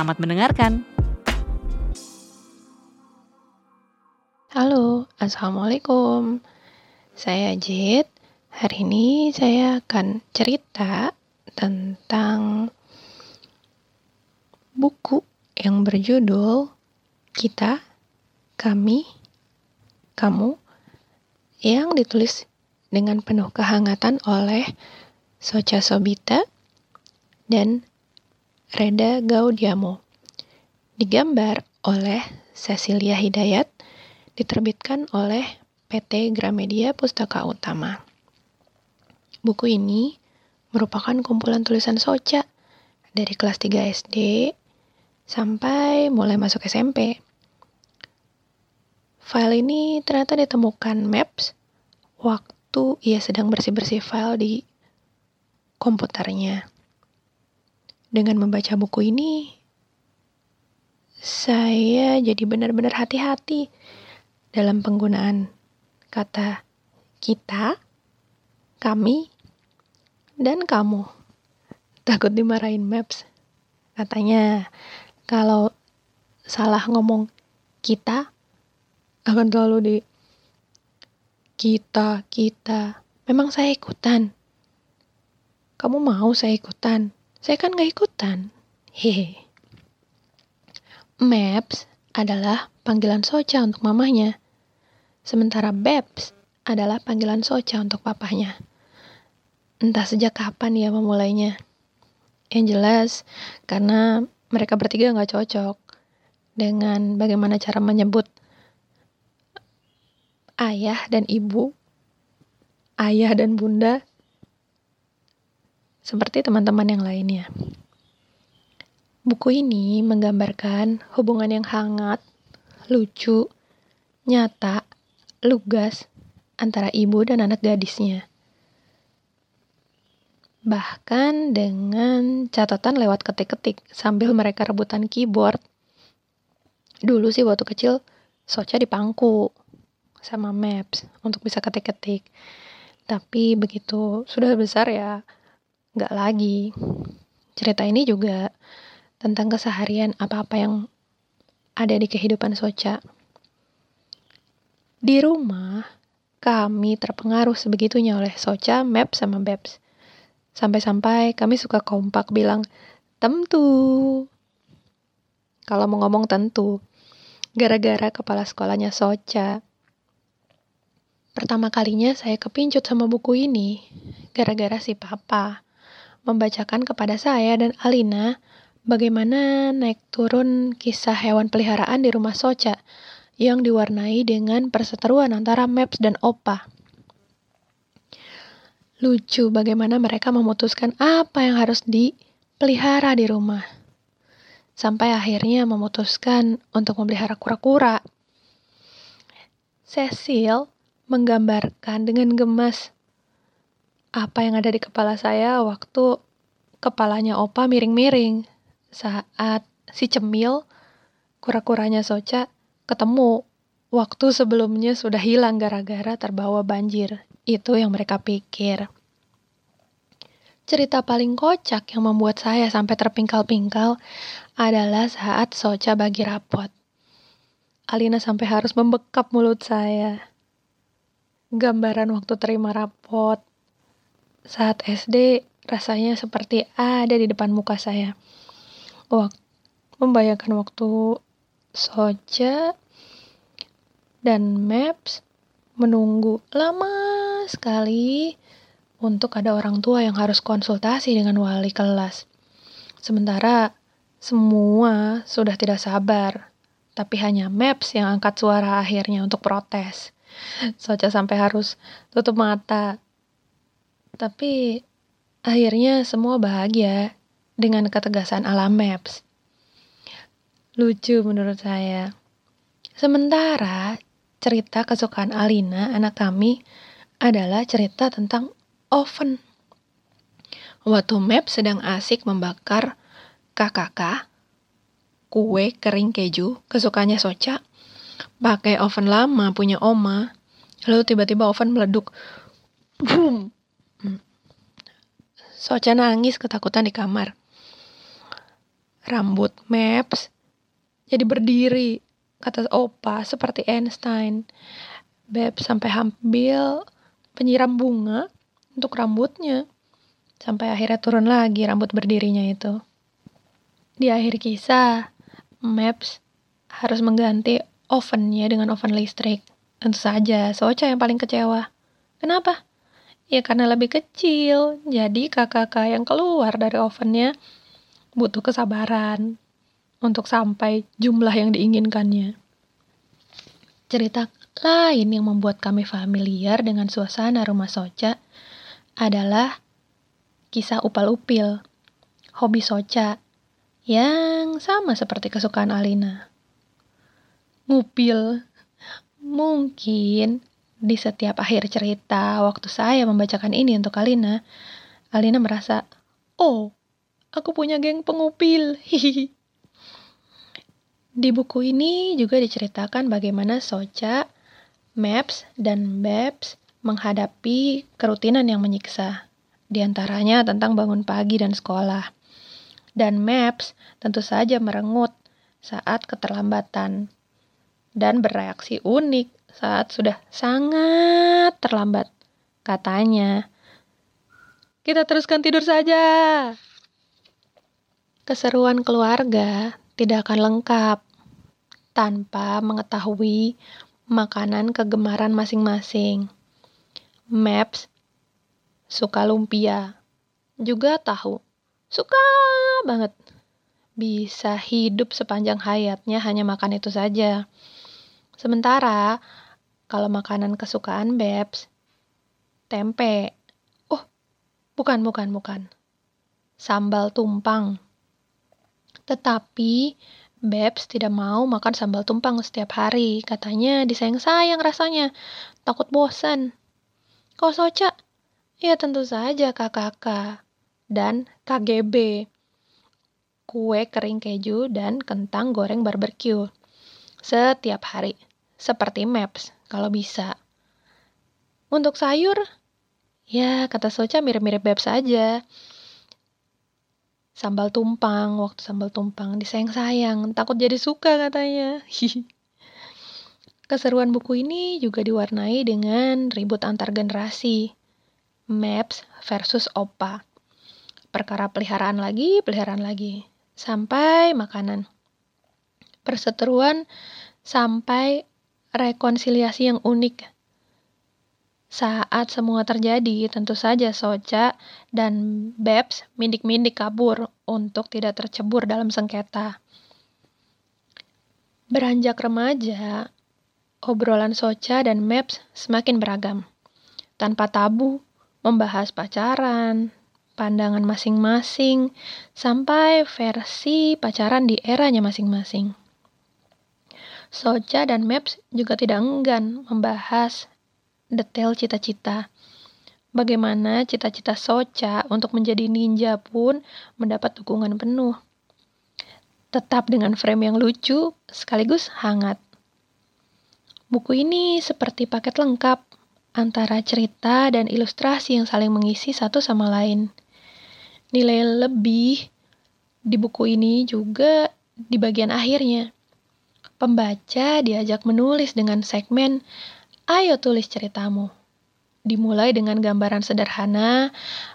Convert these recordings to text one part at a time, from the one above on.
Selamat mendengarkan. Halo, Assalamualaikum. Saya Jit. Hari ini saya akan cerita tentang buku yang berjudul Kita, Kami, Kamu yang ditulis dengan penuh kehangatan oleh Socha Sobita dan Reda Gaudiamo. Digambar oleh Cecilia Hidayat, diterbitkan oleh PT Gramedia Pustaka Utama. Buku ini merupakan kumpulan tulisan Soca dari kelas 3 SD sampai mulai masuk SMP. File ini ternyata ditemukan Maps waktu ia sedang bersih-bersih file di komputernya dengan membaca buku ini, saya jadi benar-benar hati-hati dalam penggunaan kata kita, kami, dan kamu. Takut dimarahin Maps. Katanya kalau salah ngomong kita akan selalu di kita, kita. Memang saya ikutan. Kamu mau saya ikutan? Saya kan gak ikutan. Hehe. Maps adalah panggilan Soca untuk mamanya. Sementara Babs adalah panggilan Soca untuk papahnya. Entah sejak kapan ia memulainya. Yang jelas, karena mereka bertiga gak cocok dengan bagaimana cara menyebut ayah dan ibu, ayah dan bunda, seperti teman-teman yang lainnya. Buku ini menggambarkan hubungan yang hangat, lucu, nyata, lugas antara ibu dan anak gadisnya. Bahkan dengan catatan lewat ketik-ketik sambil mereka rebutan keyboard. Dulu sih waktu kecil Soca dipangku sama Maps untuk bisa ketik-ketik. Tapi begitu sudah besar ya nggak lagi. Cerita ini juga tentang keseharian apa-apa yang ada di kehidupan Soca. Di rumah, kami terpengaruh sebegitunya oleh Soca, Map, sama Babs. Sampai-sampai kami suka kompak bilang, tentu. Kalau mau ngomong tentu, gara-gara kepala sekolahnya Soca. Pertama kalinya saya kepincut sama buku ini, gara-gara si papa membacakan kepada saya dan Alina bagaimana naik turun kisah hewan peliharaan di rumah Soca yang diwarnai dengan perseteruan antara Maps dan Opa. Lucu bagaimana mereka memutuskan apa yang harus dipelihara di rumah. Sampai akhirnya memutuskan untuk memelihara kura-kura. Cecil menggambarkan dengan gemas apa yang ada di kepala saya waktu kepalanya opa miring-miring saat si cemil kura-kuranya Soca ketemu waktu sebelumnya sudah hilang gara-gara terbawa banjir. Itu yang mereka pikir. Cerita paling kocak yang membuat saya sampai terpingkal-pingkal adalah saat Soca bagi rapot. Alina sampai harus membekap mulut saya. Gambaran waktu terima rapot saat SD rasanya seperti ada di depan muka saya. Waktu membayangkan waktu Soja dan Maps menunggu lama sekali untuk ada orang tua yang harus konsultasi dengan wali kelas. Sementara semua sudah tidak sabar, tapi hanya Maps yang angkat suara akhirnya untuk protes. Soca sampai harus tutup mata tapi akhirnya semua bahagia dengan ketegasan alam Maps. Lucu menurut saya. Sementara cerita kesukaan Alina, anak kami, adalah cerita tentang oven. Waktu Map sedang asik membakar KKK, kue kering keju, kesukaannya Soca, pakai oven lama punya Oma, lalu tiba-tiba oven meleduk. Boom! Soca nangis ketakutan di kamar. Rambut Maps jadi berdiri, kata Opa, seperti Einstein. Beb sampai ambil penyiram bunga untuk rambutnya. Sampai akhirnya turun lagi rambut berdirinya itu. Di akhir kisah, Maps harus mengganti ovennya dengan oven listrik. Tentu saja, Socha yang paling kecewa. Kenapa? Ya karena lebih kecil, jadi kakak-kakak yang keluar dari ovennya butuh kesabaran untuk sampai jumlah yang diinginkannya. Cerita lain yang membuat kami familiar dengan suasana rumah Soca adalah kisah upal-upil, hobi Soca, yang sama seperti kesukaan Alina. Ngupil, mungkin di setiap akhir cerita waktu saya membacakan ini untuk Alina, Alina merasa, oh, aku punya geng pengupil. Di buku ini juga diceritakan bagaimana Soca, Maps, dan Babs menghadapi kerutinan yang menyiksa di antaranya tentang bangun pagi dan sekolah. Dan Maps tentu saja merengut saat keterlambatan dan bereaksi unik saat sudah sangat terlambat. Katanya, kita teruskan tidur saja. Keseruan keluarga tidak akan lengkap tanpa mengetahui makanan kegemaran masing-masing. Maps suka lumpia, juga tahu. Suka banget. Bisa hidup sepanjang hayatnya hanya makan itu saja. Sementara kalau makanan kesukaan Babs, tempe. Oh, bukan, bukan, bukan. Sambal tumpang. Tetapi Babs tidak mau makan sambal tumpang setiap hari. Katanya disayang-sayang rasanya. Takut bosan. Kau Soca, Ya tentu saja KKK dan KGB. Kue kering keju dan kentang goreng barbeque. Setiap hari. Seperti Maps, kalau bisa. Untuk sayur, ya kata Soca mirip-mirip Babs saja. Sambal tumpang, waktu sambal tumpang disayang-sayang, takut jadi suka katanya. Keseruan buku ini juga diwarnai dengan ribut antar generasi. Maps versus Opa. Perkara peliharaan lagi, peliharaan lagi. Sampai makanan. Perseteruan sampai rekonsiliasi yang unik. Saat semua terjadi, tentu saja Soca dan Babs mindik-mindik kabur untuk tidak tercebur dalam sengketa. Beranjak remaja, obrolan Soca dan Maps semakin beragam. Tanpa tabu, membahas pacaran, pandangan masing-masing, sampai versi pacaran di eranya masing-masing. Soca dan Maps juga tidak enggan membahas detail cita-cita. Bagaimana cita-cita Soca untuk menjadi ninja pun mendapat dukungan penuh. Tetap dengan frame yang lucu sekaligus hangat. Buku ini seperti paket lengkap antara cerita dan ilustrasi yang saling mengisi satu sama lain. Nilai lebih di buku ini juga di bagian akhirnya. Pembaca diajak menulis dengan segmen Ayo tulis ceritamu. Dimulai dengan gambaran sederhana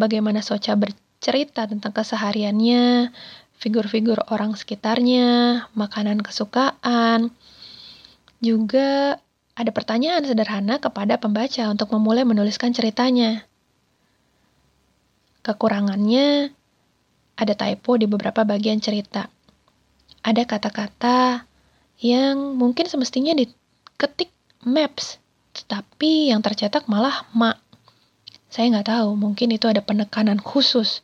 bagaimana Soca bercerita tentang kesehariannya, figur-figur orang sekitarnya, makanan kesukaan, juga ada pertanyaan sederhana kepada pembaca untuk memulai menuliskan ceritanya. Kekurangannya, ada typo di beberapa bagian cerita. Ada kata-kata yang mungkin semestinya diketik maps, tetapi yang tercetak malah mak. Saya nggak tahu, mungkin itu ada penekanan khusus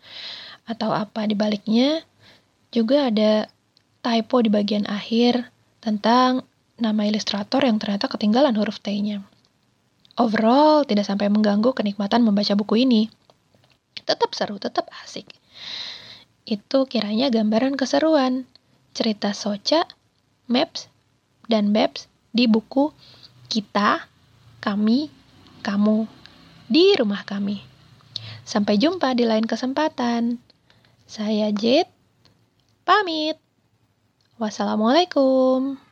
atau apa di baliknya. Juga ada typo di bagian akhir tentang nama ilustrator yang ternyata ketinggalan huruf T-nya. Overall, tidak sampai mengganggu kenikmatan membaca buku ini. Tetap seru, tetap asik. Itu kiranya gambaran keseruan. Cerita Soca, Maps, dan Babs di buku Kita, Kami, Kamu di rumah kami. Sampai jumpa di lain kesempatan. Saya Jade, pamit. Wassalamualaikum.